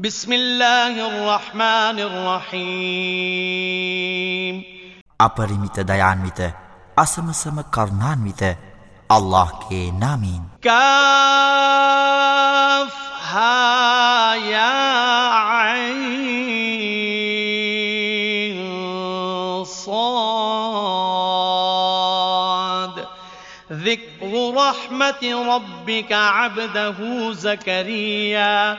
بسم الله الرحمن الرحيم. අපරිමිත දයාන්විත අසමසම الله كي نامين. كاف ها يا عين صاد. ذكر رحمة ربك عبده زكريا.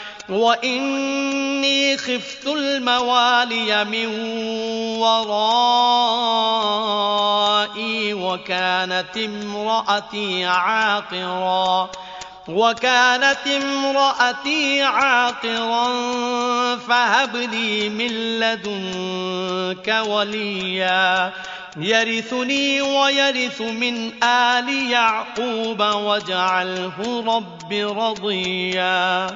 وإني خفت الموالي من ورائي وكانت امرأتي عاقرا وكانت امرأتي عاقرا فهب لي من لدنك وليا يرثني ويرث من آل يعقوب واجعله رب رضيا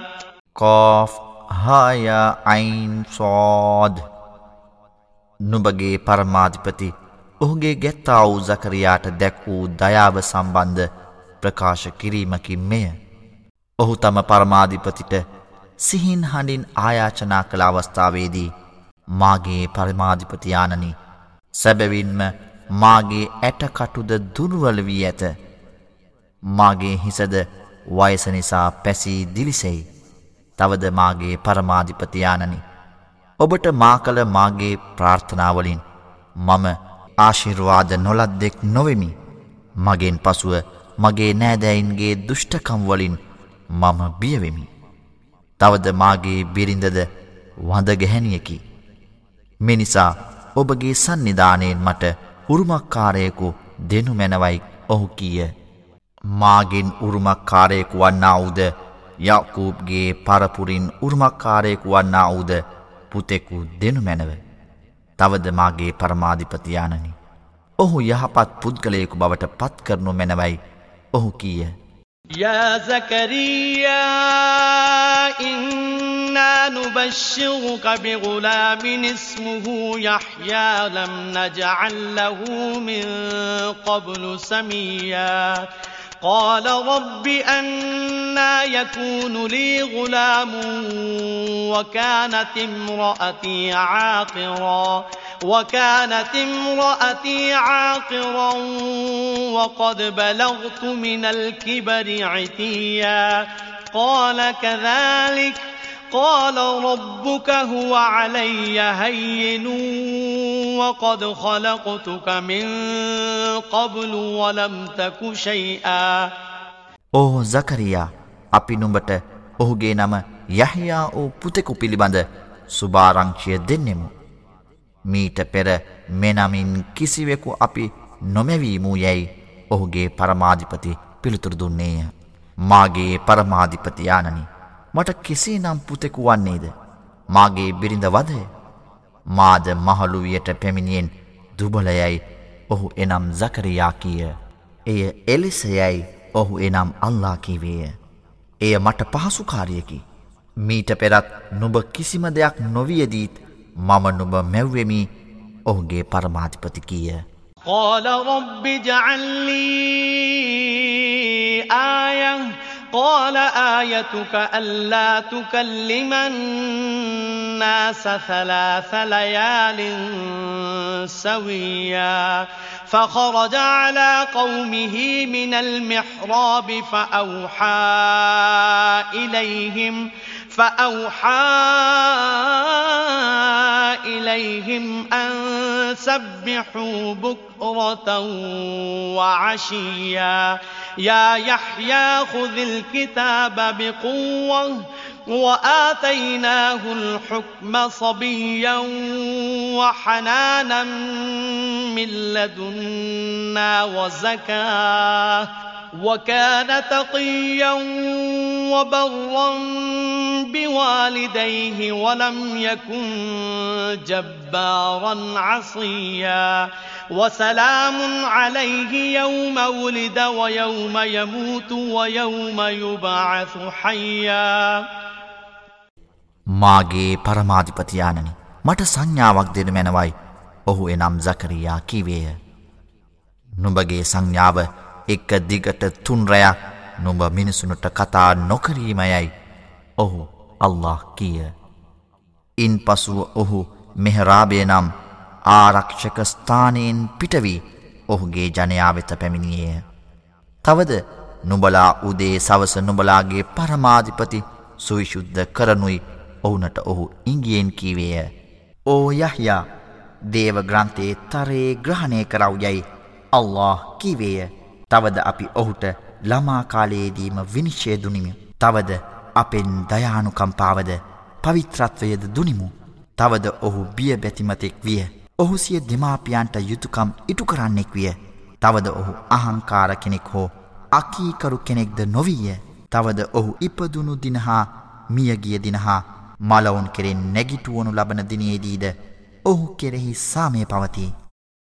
කෝෆ් හාය අයින් සෝද් නුබගේ පරමාධිපති ඔහුගේ ගැත්තා වූ සකරයාට දැක් වූ දයාව සම්බන්ධ ප්‍රකාශ කිරීමකින් මෙය. ඔහු තම පරමාධිපතිට සිහින් හඬින් ආයාචනා කළ අවස්ථාවේදී මාගේ පරමාධිපතියානනි සැබවින්ම මාගේ ඇටකටුද දුර්වල වී ඇත. මාගේ හිසද වයස නිසා පැසී දිලිසෙයි. තවද මාගේ පරමාධිපතියානනි. ඔබට මා කළ මාගේ ප්‍රාර්ථනාවලින් මම ආශිර්වාද නොලත් දෙෙක් නොවෙමි. මගෙන් පසුව මගේ නෑදැයින්ගේ දුෘෂ්ටකම්වලින් මම බියවෙමි. තවද මාගේ බිරිඳද වඳගැහැනියකි. මෙනිසා ඔබගේ සන්නිධානයෙන් මට උරුමක්කාරයෙකු දෙනු මැනවයි ඔහු කීය. මාගෙන් උරුමක්කාරයෙකු වන්නා වූද යකූබ්ගේ පරපුරින් උරුමක්කාරයෙකු වන්නා වූද පුතෙකු දෙනු මැනව. තවද මාගේ පරමාධිපතියානනි. ඔහු යහපත් පුද්ගලයෙකු බවට පත් කරනු මැනවයි ඔහු කීය. يا زكريا إنا نبشرك بغلام اسمه يحيى لم نجعل له من قبل سميا قال رب أنا يكون لي غلام وكانت امرأتي عاقرا وكانت امرأتي عاقرا وقد بلغت من الكبر عتيا قال كذلك قال ربك هو علي هين وقد خلقتك من قبل ولم تك شيئا ඕ සකරයා අපි නුඹට ඔහුගේ නම යහයා වූ පුතෙකු පිළිබඳ සුභාරංචිය දෙන්නෙමු. මීට පෙර මෙනමින් කිසිවෙකු අපි නොමැවීමූ යැයි ඔහුගේ පරමාධිපති පිළිතුරු දුන්නේය. මාගේ පරමාධිපතියානනි මට කෙසේ නම් පුතෙකු වන්නේද. මාගේ බිරිඳ වදය. මාද මහළුවියට පැමිණියෙන් දුබලයයි ඔහු එනම් සකරයා කියය. එය එලෙසයයි ඔහු එනම් අල්ලා කීවේය. එය මට පහසුකාරියකි. මීට පෙරත් නුබ කිසිම දෙයක් නොවියදීත් මම නුබ මැව්වෙමි ඔහුගේ පරමාධිපති කියය. قال رب اجعل لي آية قال آيتك ألا تكلم الناس ثلاث ليال سويا فخرج على قومه من المحراب فأوحى إليهم إليهم أن سبحوا بكرة وعشيا. يا يحيى خذ الكتاب بقوة وآتيناه الحكم صبيا وحنانا من لدنا وزكاة. وكان تقيا وبرا بوالديه ولم يكن جبارا عصيا وسلام عليه يوم ولد ويوم يموت ويوم يبعث حيا මාගේ පරමාධිපතියානනි මට සංඥාවක් දෙනු මැනවයි ඔහු එනම් සකරයා කිවේය. නුඹගේ සංඥාව එක දිගට තුන්රයක් නුඹ මිනිසුනට කතා නොකරීමයයි ඔහු අල්له කියය. ඉන් පසුව ඔහු මෙහරාබය නම් ආරක්ෂක ස්ථානයෙන් පිටවී ඔහුගේ ජනයාවෙත පැමිණියය. තවද නුබලා උදේ සවස නුබලාගේ පරමාධිපති සුවිශුද්ධ කරනුයි ඔවුනට ඔහු ඉංගියෙන් කීවේය. ඕ යහයා දේව ග්‍රන්තයේ තරයේ ග්‍රහණය කරව යැයි අල්له කිවේය. තවද අපි ඔහුට ළමාකාලයේදීම විනිශ්චය දුනිමි. තවද අපෙන් දයානුකම්පාවද පවිත්‍රත්වයද දුනිමු. තවද ඔහු බිය බැතිමතෙක් විය. ඔහු සිය දෙමාපියන්ට යුතුකම් ඉටු කරන්නෙක් විය. තවද ඔහු අහංකාර කෙනෙක් හෝ අකීකරු කෙනෙක්ද නොවීය. තවද ඔහු ඉපදුණු දිනහා මියගිය දිනහා මලවුන් කෙරෙන් නැගිටුවනු ලබන දිනයේදීද ඔහු කෙරෙහි සාමය පවතිී.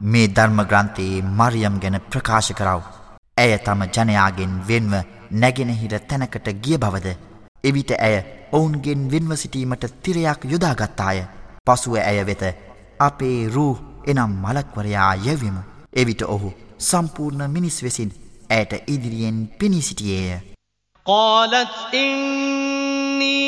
මේ ධර්ම ග්‍රන්ථයේ මරියම් ගැන ප්‍රකාශ කරව. ඇය තම ජනයාගෙන් වෙන්ව නැගෙනහිර තැනකට ගිය බවද. එවිට ඇය ඔවුන්ගෙන් වෙන්ව සිටීමට තිරයක් යොදාගත්තාය. පසුව ඇය වෙත අපේ රූ එනම් මලක්වරයා යැවිමු. එවිට ඔහු සම්පූර්ණ මිනිස් වෙසින් ඇයට ඉදිරියෙන් පිණි සිටියේය. قالت إني أعوذ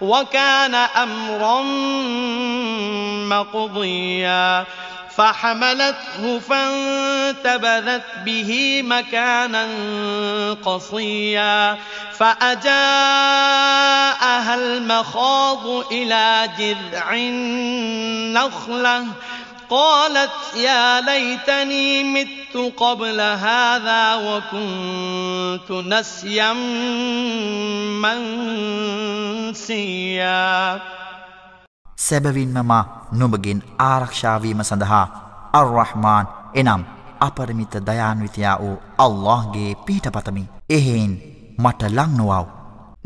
وكان أمرا مقضيا. فحملته فانتبذت به مكانا قصيا. فأجاءها المخاض إلى جذع النخلة. قالت يا ليتني مت قبل هذا وكنت نسيا منسيا. සැබවින්ම මා නුඹගෙන් ආරක්ෂාවීම සඳහා අර්රහ්මාන් එනම් අපරමිත දයාන්විතයා වූ අල්لهගේ පිහිට පතමි එහෙයින් මට ලංනොවව්.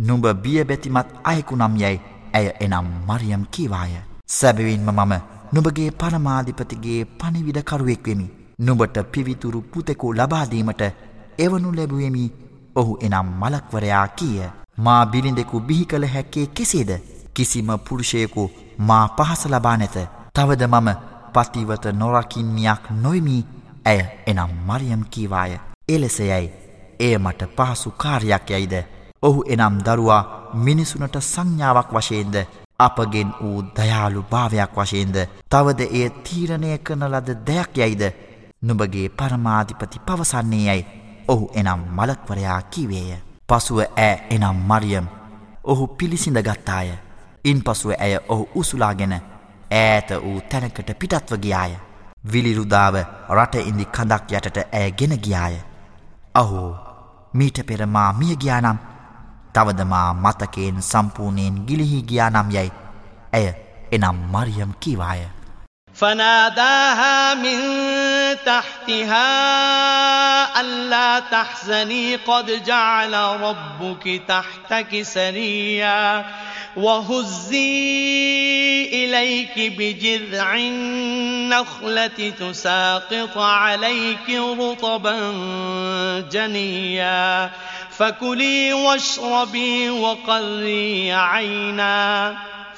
නුඹ බිය බැතිමත් අයෙකුනම් යැයි ඇය එනම් මරියම් කීවාය. සැබවින්ම මම නුඹගේ පරමාධිපතිගේ පණිවිඩකරුවෙක්වෙමි. නුඹට පිවිතුරු පුතෙකු ලබාදීමට එවනු ලැබුවෙමි ඔහු එනම් මලක්වරයා කියය. මා බිලිඳෙකු බිහි කළ හැක්කේ කෙසේද. කිසිම පුරුෂයකු මා පහස ලබා නැත. තවද මම පතිවත නොරකින්මියක් නොයමී ඇය එනම් මරියම් කීවාය. එලෙසයයි එය මට පහසු කාර්යක් යයිද. ඔහු එනම් දරුවා මිනිසුනට සංඥාවක් වශයෙන්ද අපගෙන් වූ දයාලු භාවයක් වශයෙන්ද තවද එය තීරණය කරන ලද දෙයක් යයිද නුබගේ පරමාධිපති පවසන්නේ යැයි ඔහු එනම් මලක්වරයා කිවේය. පසුව ඇ එනම් මරියම් ඔහු පිළිසිඳ ගත්තාය. ඉන් පසුව ඇය ඔහු උසුලාගෙන ඈත වූ තැනකට පිටත්ව ගියාය. විලිරුදාව රට ඉදි කඳක් යටට ඇය ගෙන ගියාය. අහෝ මීට පෙරමා මිය ගියානම් තවදමා මතකයෙන් සම්පූර්ණයෙන් ගිලිහි ගියානම් යැයි ඇය එනම් මරියම් කිවාය. فناداها من تحتها ألا تحزني قد جعل ربك تحتك سريا وهزي إليك بجذع النخلة تساقط عليك رطبا جنيا فكلي واشربي وقري عينا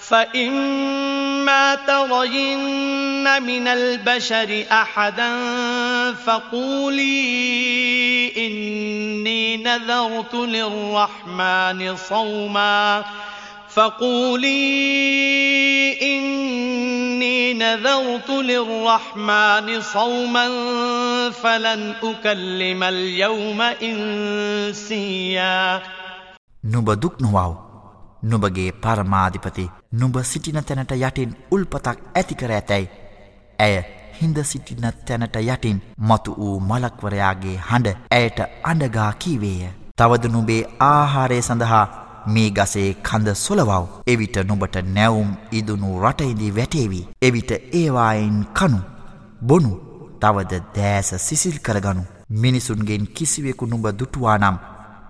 فإما ترين من البشر أحدا فقولي إني نذرت للرحمن صوما فقولي إني نذرت للرحمن صوما فلن أكلم اليوم إنسيا නුඹ දුක් නොවව් නුඹගේ පරමාධිපති නුඹ සිටින තැනට යටින් උල්පතක් ඇතිකර ඇතැයි. ඇය හින්ද සිටින තැනට යටින් මතු වූ මලක්වරයාගේ හඬ ඇයට අඩගා කීවේය. තවද නුබේ ආහාරය සඳහා මේ ගසේ කඳ සොලවව් එවිට නුබට නැවුම් ඉදුණු රටයිදී වැටේවී. එවිට ඒවායින් කනු බොනු තවද දෑස සිසිල් කරගනු. මිනිසුන්ගෙන් කිසිවෙකු නුඹ දුටුවානම්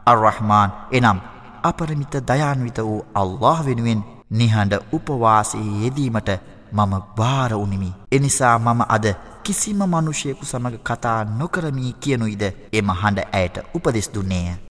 අර්රහමාන් එනම් අපරමිත දයාන්විත වූ අල්له වෙනුවෙන් නිහඬ උපවාසයේ යෙදීමට මම භාර උනිමි. එනිසා මම අද කිසිම මනුෂයකු සමඟ කතා නොකරමී කියනුයිද එම හඬ ඇයට උපදෙස් දුන්නේය.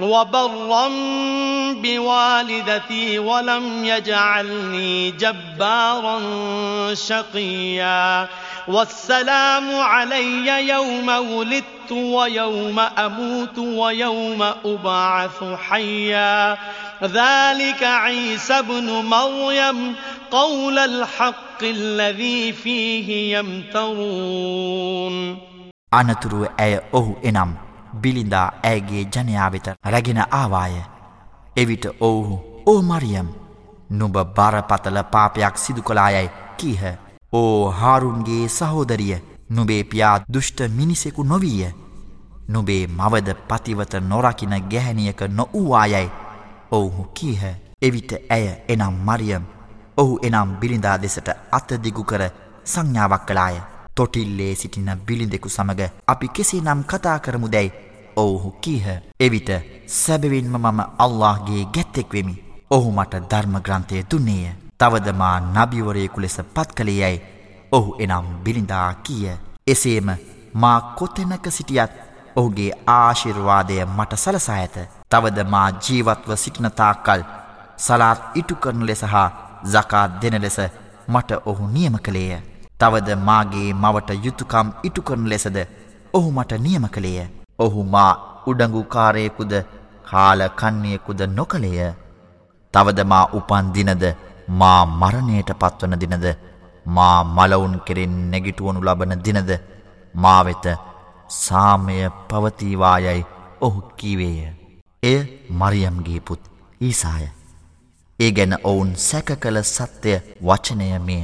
وبرا بوالدتي ولم يجعلني جبارا شقيا والسلام علي يوم ولدت ويوم أموت ويوم أبعث حيا ذلك عيسى بن مريم قول الحق الذي فيه يمترون අනතුරුව ඇය ඔහු එනම් බිලිඳා ඇයගේ ජනයා වෙත රැගෙන ආවාය. එවිට ඔවුහු ඕ මරියම් නුඹ බරපතල පාපයක් සිදු කලායයි කීහ. ඕ හාරුන්ගේ සහෝදරිය නුබේ පියා දුෂ්ට මිනිසෙකු නොවීය. නුබේ මවද පතිවත නොරකින ගැහැනියක නොවූවායයි ඔවුහු කීහ. එවිට ඇය එනම් මරියම් ඔහු එනම් බිලිඳා දෙසට අතදිගු කර සංඥාවක් කලාය. තොටිල්ලේ සිටින බිලිඳෙකු සමග අපි කෙසේනම් කතා කරමු දැයි ඔවුහු කීහ. එවිට සැබවින්ම මම අල්لهගේ ගැත්තෙක් වෙමි. ඔහු මට ධර්මග්‍රන්ථය දුන්නේය. තවදමා නබිවරයෙකු ලෙස පත් කළේ යැයි ඔහු එනම් බිලිඳා කිය. එසේම මා කොතැනක සිටියත් ඔහුගේ ආශිර්වාදය මට සලසා ඇත. තවද මා ජීවත්ව සිටිනතාකල් සලාත් ඉටු කරන ලෙස හා සකා දෙන ලෙස මට ඔහු නියම කළේය. තවද මාගේ මවට යුතුකම් ඉටු කරන ලෙසද ඔහු මට නියම කළේය. ඔහු මා උඩඟුකාරයෙකුද කාලකන්නයෙකුද නොකළේය. තවද මා උපන් දිනද මා මරණයට පත්වන දිනද මා මලවුන් කෙරෙන් නැගිටුවනු ලබන දිනද මා වෙත සාමය පවතිවායයි ඔහු කීවේය. එය මරියම්ගේ පුත් ඊසාය. ඒ ගැන ඔවුන් සැක කළ සත්‍යය වචනය මෙය.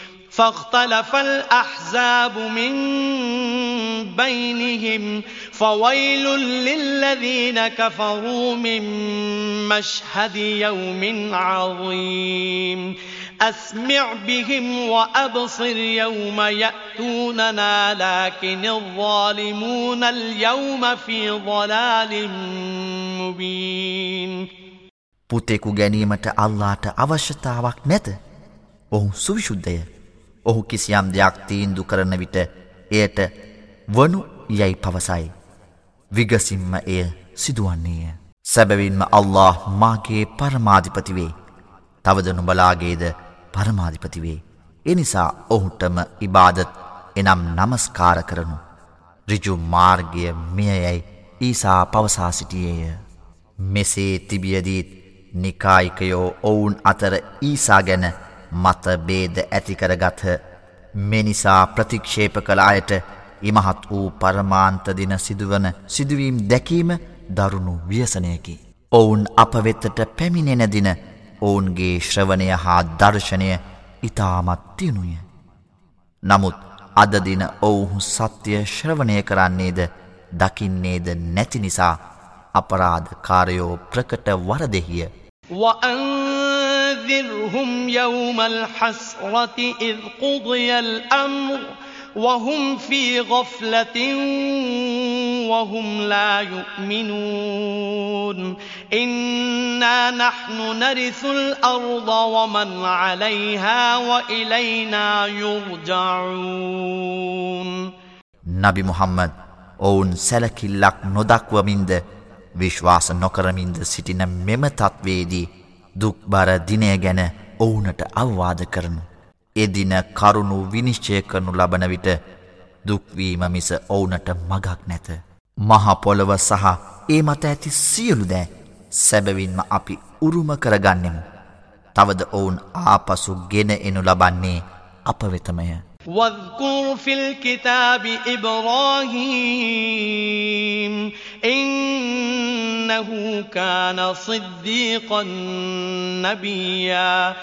فاختلف الأحزاب من بينهم فويل للذين كفروا من مشهد يوم عظيم أسمع بهم وأبصر يوم يأتوننا لكن الظالمون اليوم في ضلال مبين පුතෙකු ගැනීමට අල්ලාට අවශ්‍යතාවක් නැත. ඔහු සුවිශුද්ධය. ඔහු කිසියම් දෙයක් තීන්දු කරන විට එයට වනු යැයි පවසයි. විගසිම්ම එය සිදුවන්නේය. සැබවින්ම අල්له මාගේ පරමාධිපතිවේ. තවද නුබලාගේද පරමාධිපතිවේ. එනිසා ඔහුටම ඉබාදත් එනම් නමස්කාර කරනු. රිජු මාර්ගය මෙයයැයි ඊසා පවසා සිටියේය. මෙසේ තිබියදීත් නිකායිකයෝ ඔවුන් අතර ඊසා ගැන මත බේද ඇතිකරගත්හ මෙනිසා ප්‍රතික්ෂේප කළ අයට ඉමහත් වූ පරමාන්තදින සිදුවන සිදුවීම් දැකීම දරුණු ව්‍යසනයකි. ඔවුන් අප වෙත්තට පැමිණෙන දින ඔවුන්ගේ ශ්‍රවණය හා දර්ශනය ඉතාමත් තියුණුය. නමුත් අදදින ඔවුහු සත්‍යය ශ්‍රවණය කරන්නේද දකින්නේද නැති නිසා අපරාධ කාරයෝ ප්‍රකට වරදෙහිය. وأنذرهم يوم الحسرة إذ قضي الأمر وهم في غفلة وهم لا يؤمنون إنا نحن نرث الأرض ومن عليها وإلينا يرجعون نبي محمد ඔවුන් සැලකිල්ලක් නොදක්වමින්ද විශ්වාස නොකරමින්ද සිටින මෙම තත්වේදී දුක්බර දිනය ගැන ඔවුනට අවවාද කරනු. එදින කරුණු විනිශ්චය කරනු ලබන විට දුක්වීම මිස ඔවුනට මගක් නැත. මහපොළොව සහ ඒ මත ඇති සියලු දෑ සැබවින්ම අපි උරුම කරගන්නෙමු. තවද ඔවුන් ආපසු ගෙන එනු ලබන්නේ අප වෙතමය. واذكر في الكتاب إبراهيم إنه كان صديقا نبيا.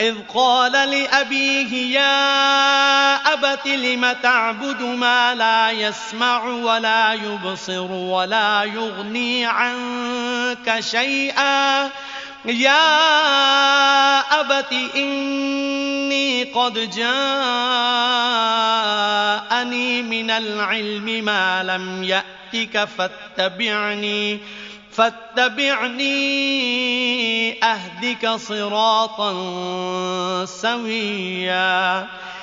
إذ قال لأبيه يا أبت لم تعبد ما لا يسمع ولا يبصر ولا يغني عنك شيئا؟ يا أبت إني قد جاءني من العلم ما لم يأتك فاتبعني فاتبعني أهدك صراطا سويا.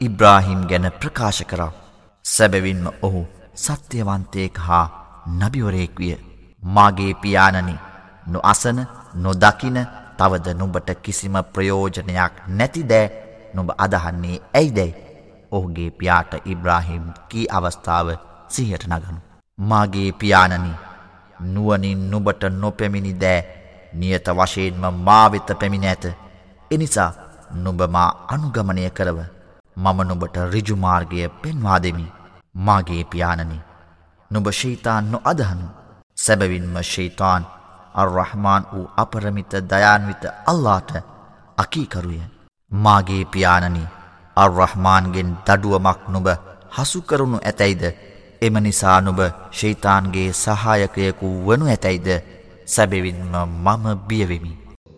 ඉබ්‍රාහිම් ගැන ප්‍රකාශ කරා. සැබවින්ම ඔහු සත්‍යවන්තයෙක් හා නබිවරයෙක් විය. මාගේ පියාණනි නොඅසන නොදකින තවද නුඹට කිසිම ප්‍රයෝජනයක් නැති දෑ නුඹ අදහන්නේ ඇයිදැයි ඔහුගේ පියාට ඉබ්‍රාහිම් කී අවස්ථාව සිහට නගනු. මාගේ පියාණනි නුවනින් නුබට නොපැමිණි දෑ නියත වශයෙන්ම මාවෙත පැමිණ ඇත. එනිසා නුඹමා අනුගමනය කරව මම නුබට රිජුමාර්ගය පෙන්වාදෙමි. මාගේ පියාණනි නුබ ශීතාන් නො අදහනු සැබවින්ම ශීතාන් අර්රහමාන් වූ අපරමිත දයාන්විත අල්ලාට අකීකරුය. මාගේ පියාණනි අර්රහමාන්ගෙන් දඩුවමක් නුබ හසුකරුණු ඇතැයිද එම නිසා නුබ ශෛතාන්ගේ සහායකයකු වනු ඇතැයිද සැබවින්ම මම බියවෙමි.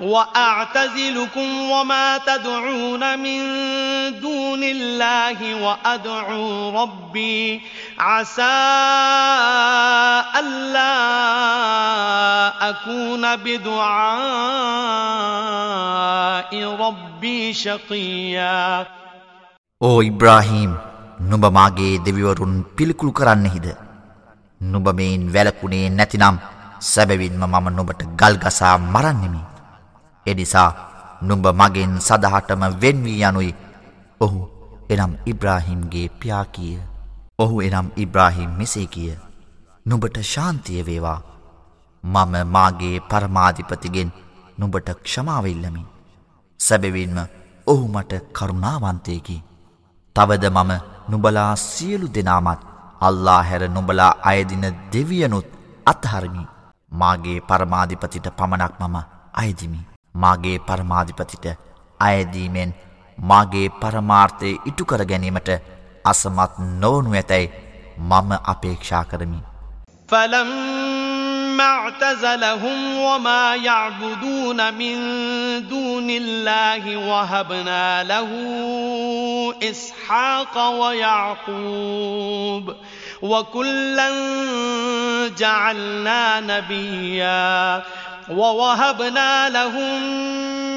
وأعتزلكم وما تدعون من دون الله وأدعو ربي عسى ألا أكون بدعاء ربي شقيا ඕ ඉබ්‍රාහීම් නුඹ මාගේ දෙවිවරුන් පිළිකුළු කරන්නෙහිද. නුඹ මෙයින් වැලකුණේ නැතිනම් සැබවින්ම මම නොබට ගල්ගසා මරන්නෙමි. එනිසා නුඹ මගෙන් සදහටම වෙන්වී යනුයි ඔහු එනම් ඉබ්‍රාහිම්ගේ පියාකිය. ඔහු එනම් ඉබ්‍රාහිම් මෙසේ කිය. නුඹට ශාන්තිය වේවා. මම මාගේ පරමාධිපතිගෙන් නුඹට ක්ෂමාවෙල්ලමි. සැබවින්ම ඔහු මට කරුණාවන්තයකි. තවද මම නුබලා සියලු දෙනාමත් අල්ලා හැර නුබලා අයදින දෙවියනුත් අත්හරමි. මාගේ පරමාධිපතිට පමණක් මම අයදිමි. මාගේ පරමාධිපතිට අයදීමෙන් මාගේ පරමාර්ථය ඉටුකර ගැනීමට අසමත් නොවනු ඇතැයි මම අපේක්ෂා කරමි. فلما اعتزلهم وما يعبدون من دون الله وهبنا له إسحاق ويعقوب وكلا جعلنا نبيا ووهبنا لهم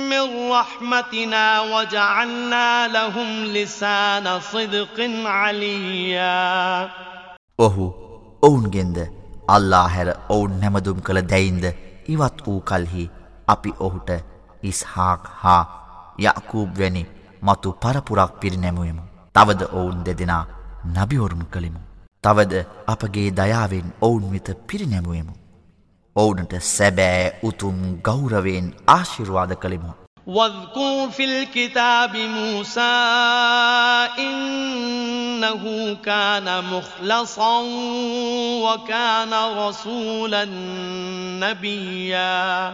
من رحمتنا وجعلنا لهم لسان صدق عليا ඔහු ඔවුන්ගෙන්ද අල්ලා හැර ඔවුන් නැමදුම් කළ දැයින්ද ඉවත් වූ කල්හි අපි ඔහුට ඉස්හාක් හා යකූබ් වැනි මතු පරපුරක් පිරිනැමුවමු. තවද ඔවුන් දෙදෙනා නබිවරුම් කළෙමු. තවද අපගේ දයාවෙන් ඔවුන් වෙත පිරිනැමුවමු. ඔවුනට සැබෑ උතුම් ගෞරවෙන් ආශිර්වාද කළෙමු. واذكر في الكتاب موسى إنه كان مخلصا وكان رسولا نبيا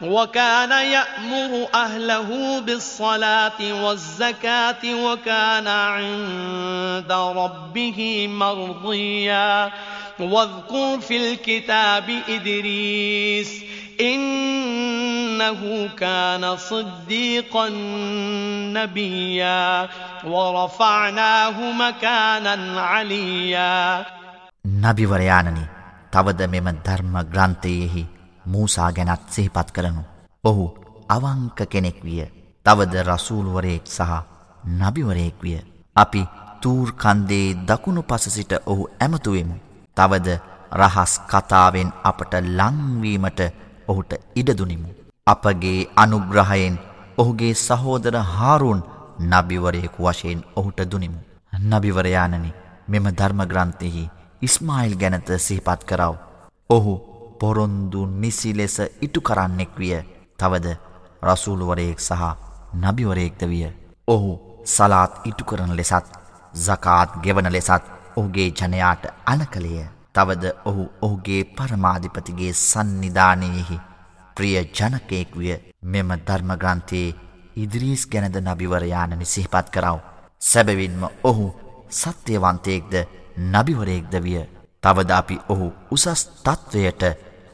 وكان يأمر أهله بالصلاة والزكاة وكان عند ربه مرضيا واذكر في الكتاب إدريس إنه كان صديقا نبيا ورفعناه مكانا عليا නබිවරයානනි තවද මෙම ධර්ම ග්‍රන්ථයෙහි මූසා ගැනත් සිහිපත් කරනු. ඔහු අවංක කෙනෙක් විය. තවද රසූල්වරයෙක් සහ නබිවරයෙක් විය. අපි තූර්කන්දේ දකුණු පස සිට ඔහු ඇමතුවෙමු. තවද රහස් කතාවෙන් අපට ලංවීමට ඔහුට ඉඩදුනිමු. අපගේ අනුග්‍රහයෙන් ඔහුගේ සහෝදර හාරුන් නබිවරයෙකු වශයෙන් ඔහුට දුනිමු. නබිවරයානනි මෙම ධර්මග්‍රන්ථෙහි ඉස්මායිල් ගැනත සිහිපත් කරව. ඔහු පොරොන්දු නිසි ලෙස ඉටු කරන්නෙක් විය තවද රසූළුවරයෙක් සහ නබිවරයෙක්ද විය. ඔහු සලාත් ඉටු කරන ලෙසත් සකාත් ගෙවන ලෙසත් ඔහුගේ ජනයාට අන කළේය. තවද ඔහු ඔහුගේ පරමාධිපතිගේ සන්නිධානයෙහි ප්‍රිය ජනකයෙක් විය මෙම ධර්මග්‍රන්ථයේ ඉදිරිස් ගැනද නබිවරයානනි සිහිපත් කරව. සැබවින්ම ඔහු සත්‍යවන්තයෙක්ද නබිවරයෙක්ද විය. තවද අපි ඔහු උසස් තත්ත්වයට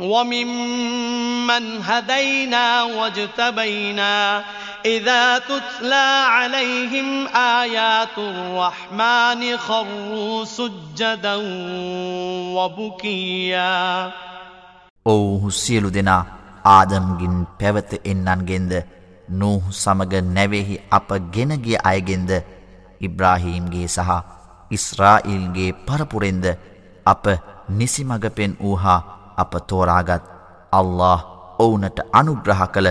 وممن هدينا واجتبينا إذا تتلى عليهم آيات الرحمن خروا سجدا وبكيا ඔවුහු සියලු දෙනා ආදම්ගින් පැවත එන්නන්ගෙන්ද නූහ සමග නැවෙහි අප ගෙනගිය අයගෙන්ද ඉබ්‍රාහීම්ගේ සහ ඉස්රායිල්ගේ පරපුරෙන්ද අප නිසිමග පෙන් වූහා අප තෝරාගත් අල්له ඔවුනට අනුග්‍රහ කළ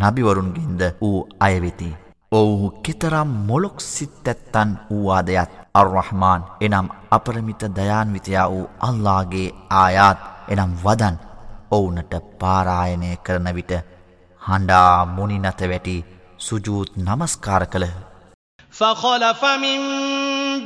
නබිවරුන්ගින්ද වූ අයවෙති. ඔවුහු කෙතරම් මොලොක් සිත්තැත්තන් වූවාදයත් අර්රහමාන් එනම් අපරමිත දයාන්විතයා වූ අල්ලාගේ ආයාත් එනම් වදන් ඔවුනට පාරායනය කරන විට හඬා මුනිනත වැටි සුජූත් නමස්කාර කළහ. فخلف من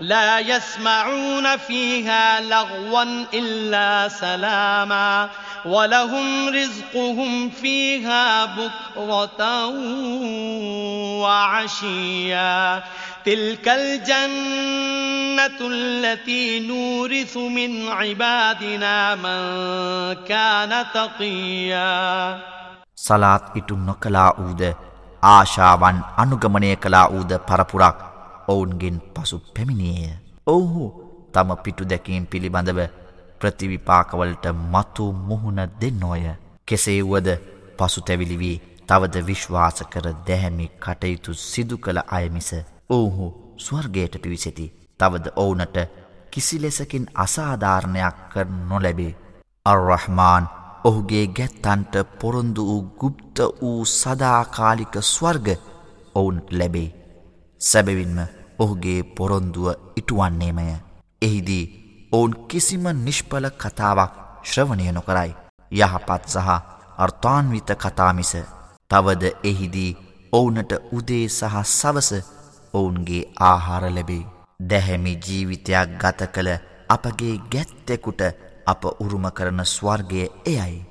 لا يسمعون فيها لغوا إلا سلاما ولهم رزقهم فيها بكرة وعشيا تلك الجنة التي نورث من عبادنا من كان تقيا සලාත් ඉටු නොකලා වූද ආශාවන් අනුගමනය කලා වූද පරපුරක් ඔවුන්ගෙන් පසු පැමිණියය. ඔවුහු තම පිටු දැකීම් පිළිබඳව ප්‍රතිවිපාකවලට මතු මුහුණ දෙන්නෝය. කෙසේ වුවද පසු තැවිලි වී තවද විශ්වාස කර දැහැමි කටයුතු සිදු කළ අයමිස ඔවුහු ස්වර්ගයට පිවිසෙති. තවද ඔවුනට කිසි ලෙසකින් අසාධාරණයක් කර නොලැබේ. අර්රහමාන් ඔහුගේ ගැත්තන්ට පොරොන්දු වූ ගුප්ත වූ සදාකාලික ස්වර්ග ඔවුන් ලැබේ. සැබවින්ම ඔහුගේ පොරොන්දුව ඉටුවන්නේමය. එහිදී ඔවුන් කිසිම නිෂ්පල කතාවක් ශ්‍රවණය නොකරයි. යහපත් සහ අර්ථාන්විත කතාමිස තවද එහිදී ඔවුනට උදේ සහ සවස ඔවුන්ගේ ආහාර ලැබේ. දැහැමි ජීවිතයක් ගත කළ අපගේ ගැත්තෙකුට අප උරුම කරන ස්වර්ගය එයයි.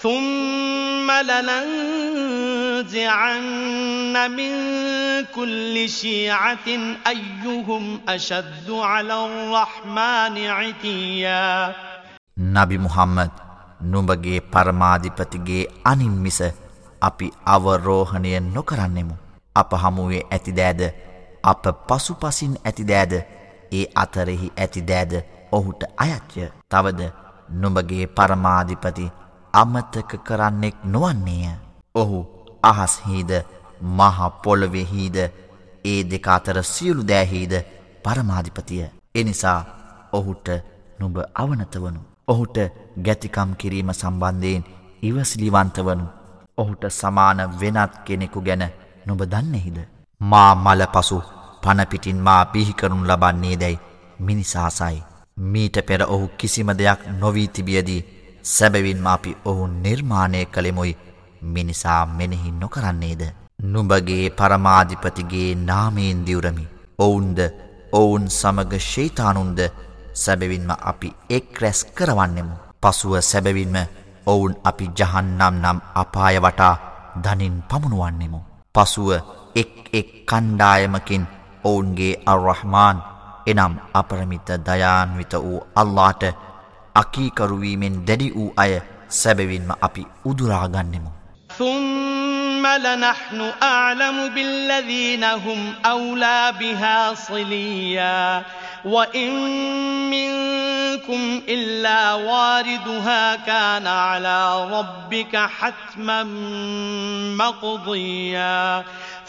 ثم لننزعن من كل شيعة أيهم أشد على الرحمن عتيا නබි මුහම්මද් නුඹගේ පරමාධිපතිගේ අනින් මිස අපි අවරෝහණය නොකරන්නෙමු. අප හමුවේ ඇතිදෑද අප පසුපසින් ඇතිදෑද ඒ අතරෙහි ඇතිදෑද ඔහුට අයච්චය තවද නුඹගේ පරමාධිපති අමතක කරන්නෙක් නොවන්නේය. ඔහු අහස්හිද මහපොළොවෙහිද ඒ දෙකාතර සියලු දෑහිද පරමාධිපතිය. එනිසා ඔහුට නුබ අවනත වනු. ඔහුට ගැතිකම් කිරීම සම්බන්ධයෙන් ඉවසිලිවන්ත වනු. ඔහුට සමාන වෙනත් කෙනෙකු ගැන නොබ දන්නෙහිද. මා මල පසු පණපිටින් මා පිහිකරුන් ලබන්නේ දැයි මිනිසාසයි. මීට පෙර ඔහු කිසිම දෙයක් නොවී තිබියදී සැබවින්ම අපි ඔහු නිර්මාණය කළෙමුයි මිනිසා මෙනෙහි නොකරන්නේද. නුඹගේ පරමාධිපතිගේ නාමයෙන් දිවරමි. ඔවුන්ද ඔවුන් සමග ශේතානුන්ද සැබවින්ම අපි එක් රැස් කරවන්නෙමු. පසුව සැබවින්ම ඔවුන් අපි ජහන්නම් නම් අපාය වටා දනින් පමුණුවන්නෙමු. පසුව එක් එක් කණ්ඩායමකින් ඔවුන්ගේ අර්රහමාන් එනම් අපරමිත දයාන්විත වූ අල්ලාට අකීකරුවීමෙන් දැඩි වූ අය සැබවින්ම අපි උදුරාගන්නෙමු. ثم لنحن أعلم بالذين هم أولى بها صليا وإن منكم إلا واردها كان على ربك حتما مقضيا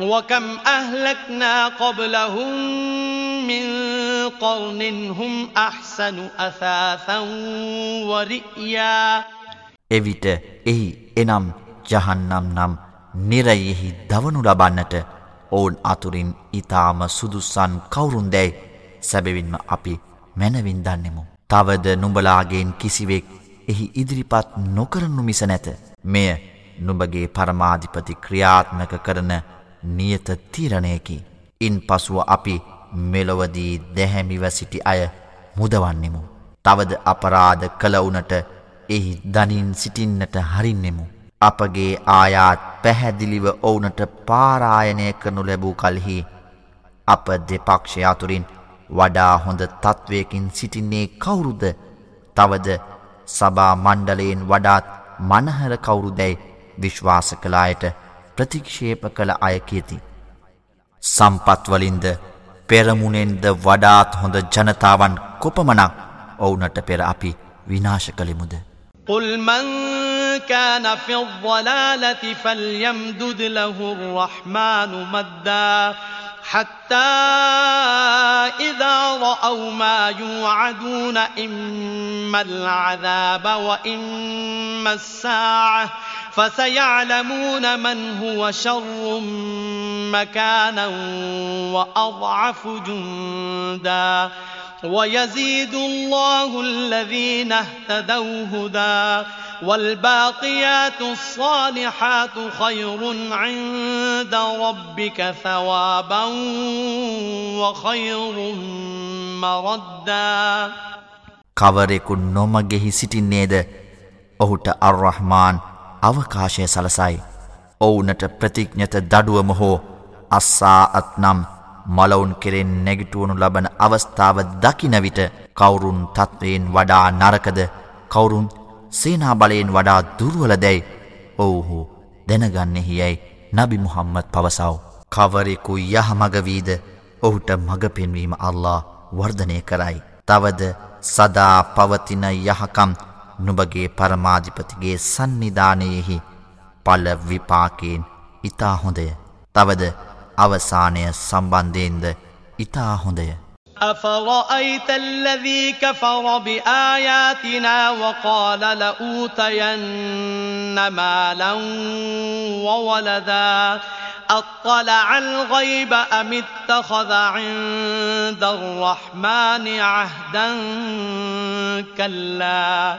وكم أهلكنا قبلهم من قرن هم أحسن أثاثا ورئيا එවිට එහි එනම් ජහන්නම් නම් නිරයෙහි දවනු ලබන්නට ඔවුන් අතුරින් ඉතාම සුදුස්සන් කවුරුන් දැයි සැබවින්ම අපි මැනවින් දන්නෙමු. තවද නුඹලාගෙන් කිසිවෙක් එහි ඉදිරිපත් නොකරනු මිස නැත. මෙය නුඹගේ පරමාධිපති ක්‍රියාත්මක කරන නියත තීරණයකි. ඉන් පසුව අපි මෙලොවදී දැහැමිව සිටි අය මුදවන්නෙමු. තවද අපරාධ කළවුනට එහි දනින් සිටින්නට හරින්නෙමු. අපගේ ආයාත් පැහැදිලිව ඔවුනට පාරායනය කරනු ලැබූ කල්හි අප දෙපක්ෂය අතුරින් වඩා හොඳ තත්ත්වයකින් සිටින්නේ කවුරුද තවද සබා මණ්ඩලයෙන් වඩාත් මනහර කවුරුදැයි විශ්වාස කලායට ප්‍රතික්ෂේප කළ අය කියති. සම්පත්වලින්ද පෙරමුණෙන්ද වඩාත් හොඳ ජනතාවන් කොපමනක් ඔවුනට පෙර අපි විනාශ කළෙමුද. قل من كان في الضلالة فليمدد له الرحمن مدا حتى إذا رأوا ما يوعدون إما العذاب وإما الساعة فسيعلمون من هو شر مكانا وأضعف جندا ويزيد الله الذين اهتدوا هدى والباقيات الصالحات خير عند ربك ثوابا وخير مردا කවරෙකු නොමගෙහි සිටින්නේද ඔහුට අර්රහමාන් අවකාශය සලසයි. ඔවුනට ප්‍රතිඥත දඩුවම හෝ අස්සා අත්නම් මලවුන් කෙරෙන් නැගිටුවනු ලබන අවස්ථාව දකිනවිට කවුරුන් තත්වයෙන් වඩා නරකද කවුරුන් සේනා බලයෙන් වඩා දුරුවල දැයි ඔවුහු දැනගන්නෙහි යැයි නබි මුහම්මත් පවසව. කවරෙකු යහමගවීද ඔහුට මඟ පෙන්වීම අල්ලා වර්ධනය කරයි. තවද සදා පවතින යහකම් නුබගේ පරමාධිපතිගේ සන්නිධානයෙහි පල විපාකයෙන් ඉතා හොඳය. තවද අවසානය සම්බන්ධයෙන්ද ඉතා හොඳය. أفرأيت الذي كفر بآياتنا وقال لأوتين مالا وولدا أطلع الغيب أم اتخذ عند الرحمن عهدا كلا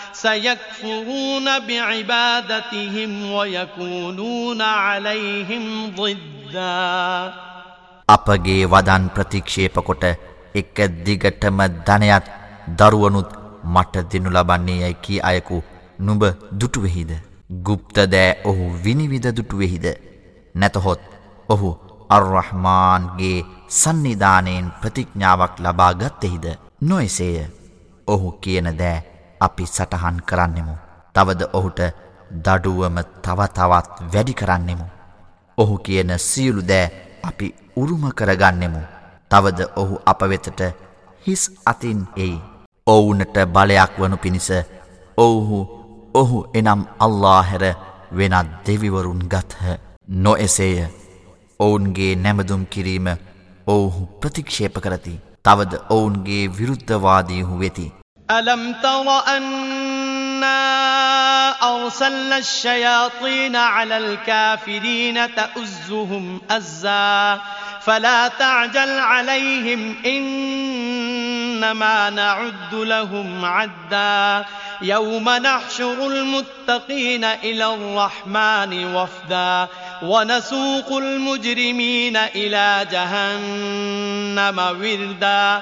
سيكفرون بعبادتهم ويكونون عليهم ضدا අපගේ වදන් ප්‍රතික්ෂේප කොට එක දිගටම ධනයත් දරුවනුත් මට දෙනු ලබන්නේ යැයි කී අයකු නුඹ දුටුවෙහිද. ගුප්ත දෑ ඔහු විනිවිද දුටුවෙහිද. නැතහොත් ඔහු අර්රහමාන්ගේ සන්නිධානයෙන් ප්‍රතිඥ්ඥාවක් ලබා ගත්තෙහිද. නොයසේය ඔහු කියන දෑ අපි සටහන් කරන්නෙමු. තවද ඔහුට දඩුවම තවතවත් වැඩි කරන්නෙමු. ඔහු කියන සියලු දෑ අපි උරුම කරගන්නෙමු. තවද ඔහු අප වෙතට හිස් අතින් එයි. ඔවුනට බලයක් වනු පිණිස ඔවුහු ඔහු එනම් අල්ලාහැර වෙනත් දෙවිවරුන් ගත්හ නො එසේය ඔවුන්ගේ නැමදුම් කිරීම ඔවුහු ප්‍රතික්ෂේප කරති. තවද ඔවුන්ගේ විරුද්ධවාදීහු වෙති. ألم تر أنا أرسلنا الشياطين على الكافرين تأزهم أزا فلا تعجل عليهم إنما نعد لهم عدا يوم نحشر المتقين إلى الرحمن وفدا ونسوق المجرمين إلى جهنم وردا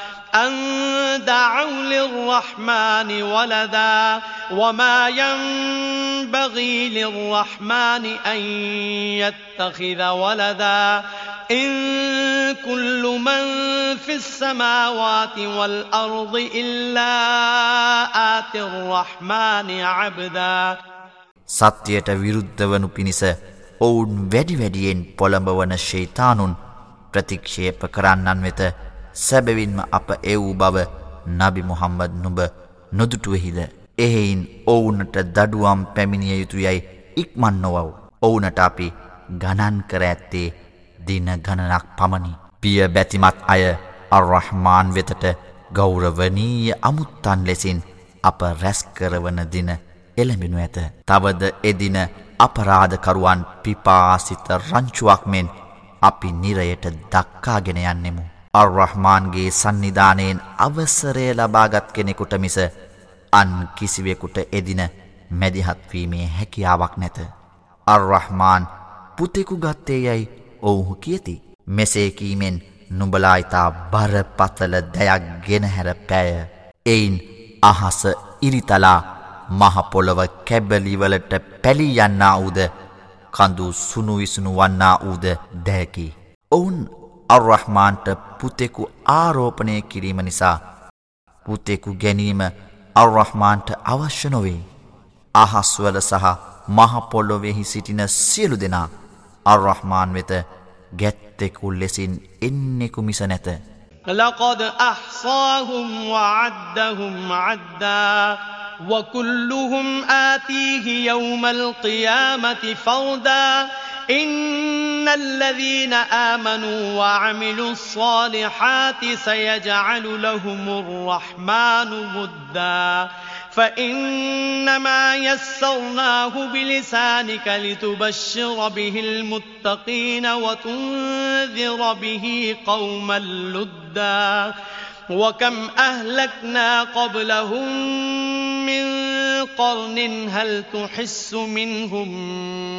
أن دعوا للرحمن ولدا وما ينبغي للرحمن أن يتخذ ولدا إن كل من في السماوات والأرض إلا آت الرحمن عبدا සත්‍යයට විරුද්ධ වනු පිණිස ඔවුන් වැඩි වැඩියෙන් පොළඹවන ශෛතානුන් ප්‍රතික්ෂේප කරන්නන් වෙත සැබවින්ම අප එවූ බව නබි මුහම්මද නුඹ නොදුටුවෙහිද. එහෙයින් ඔවුනට දඩුවම් පැමිණිය යුතු යැයි ඉක්මන් නොවව්. ඔවුනට අපි ගණන් කර ඇත්තේ දින ගණනක් පමණි. පිය බැතිමත් අය අර්රහ්මාන් වෙතට ගෞරවනීය අමුත්තන් ලෙසින් අප රැස්කරවන දින එළඹෙනු ඇත. තවද එදින අපරාධකරුවන් පිපාසිත රංචුවක් මෙන් අපි නිරයට දක්කාගෙන යන්නෙමු. අර්රහ්මාන්ගේ සන්නිධානයෙන් අවසරය ලබාගත් කෙනෙකුට මිස අන් කිසිවෙකුට එදින මැදිහත්වීමේ හැකියාවක් නැත. අර්රහ්මාන් පුතෙකු ගත්තේ යැයි ඔවුහු කියති. මෙසේකීමෙන් නුඹලා ඉතා බරපතල දෙයක් ගෙනහැර පෑය. එයින් අහස ඉරිතලා මහපොළොව කැබලිවලට පැලි යන්නා වූද කඳු සුනුවිසුණු වන්නා වූද දැකි. ඔවුන් අර්රහ්මාන්ට පුතෙකු ආරෝපණය කිරීම නිසා පුතෙකු ගැනීම අර්රහ්මාන්ට අවශ්‍ය නොවේ. අහස්වල සහ මහපොල්ලොවෙහි සිටින සියලු දෙනා අර්රහ්මාන් වෙත ගැත්තෙකු ලෙසින් එන්නෙකු මිස නැත. لقد أحصاهم وعدهم عدا وكلهم آتيه يوم القيامة فردا إن الذين آمنوا وعملوا الصالحات سيجعل لهم الرحمن مدا فإنما يسرناه بلسانك لتبشر به المتقين وتنذر به قوما لدا وكم أهلكنا قبلهم قرن هل تحس منهم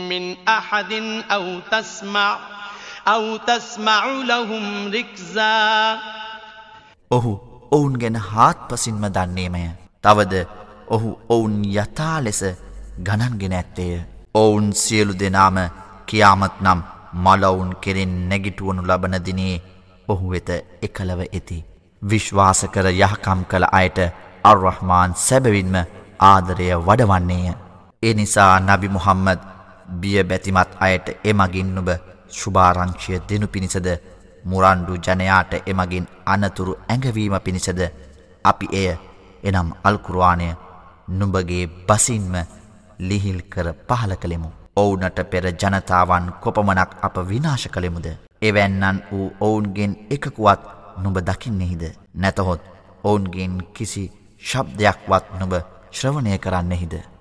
من أحد أو تسمع أو تسمع لهم ركزا ඔහු ඔවුන් ගැන හාත් පසින්ම දන්නේමය. තවද ඔහු ඔවුන් යථා ලෙස ගණන්ගෙන ඇත්තේය. ඔවුන් සියලු දෙනාම කියාමත් නම් මලවුන් කෙරෙන් නැගිටුවනු ලබන දිනේ ඔහු වෙත එකලව ඇති. විශ්වාස කර යහකම් කළ අයට අර්රහ්මාන් සැබවින්ම ආදරය වඩවන්නේය. ඒ නිසා නබි මුහම්මද බිය බැතිමත් අයට එමගින් නුබ ශුභාරංක්ෂය දෙනු පිණිසද මුරන්ඩු ජනයාට එමගින් අනතුරු ඇඟවීම පිණිසද අපි එය එනම් අල්කුරවානය නුඹගේ බසින්ම ලිහිල් කර පහල කළෙමු. ඔවුනට පෙර ජනතාවන් කොපමනක් අප විනාශ කළෙමුද. එවැන්නන් වූ ඔවුන්ගෙන් එකකුවත් නුඹ දකින්නෙහිද. නැතහොත් ඔවුන්ගෙන් කිසි ශබ්දයක්වත් නුඹ ශ්‍රවණය කරන්නෙහිද.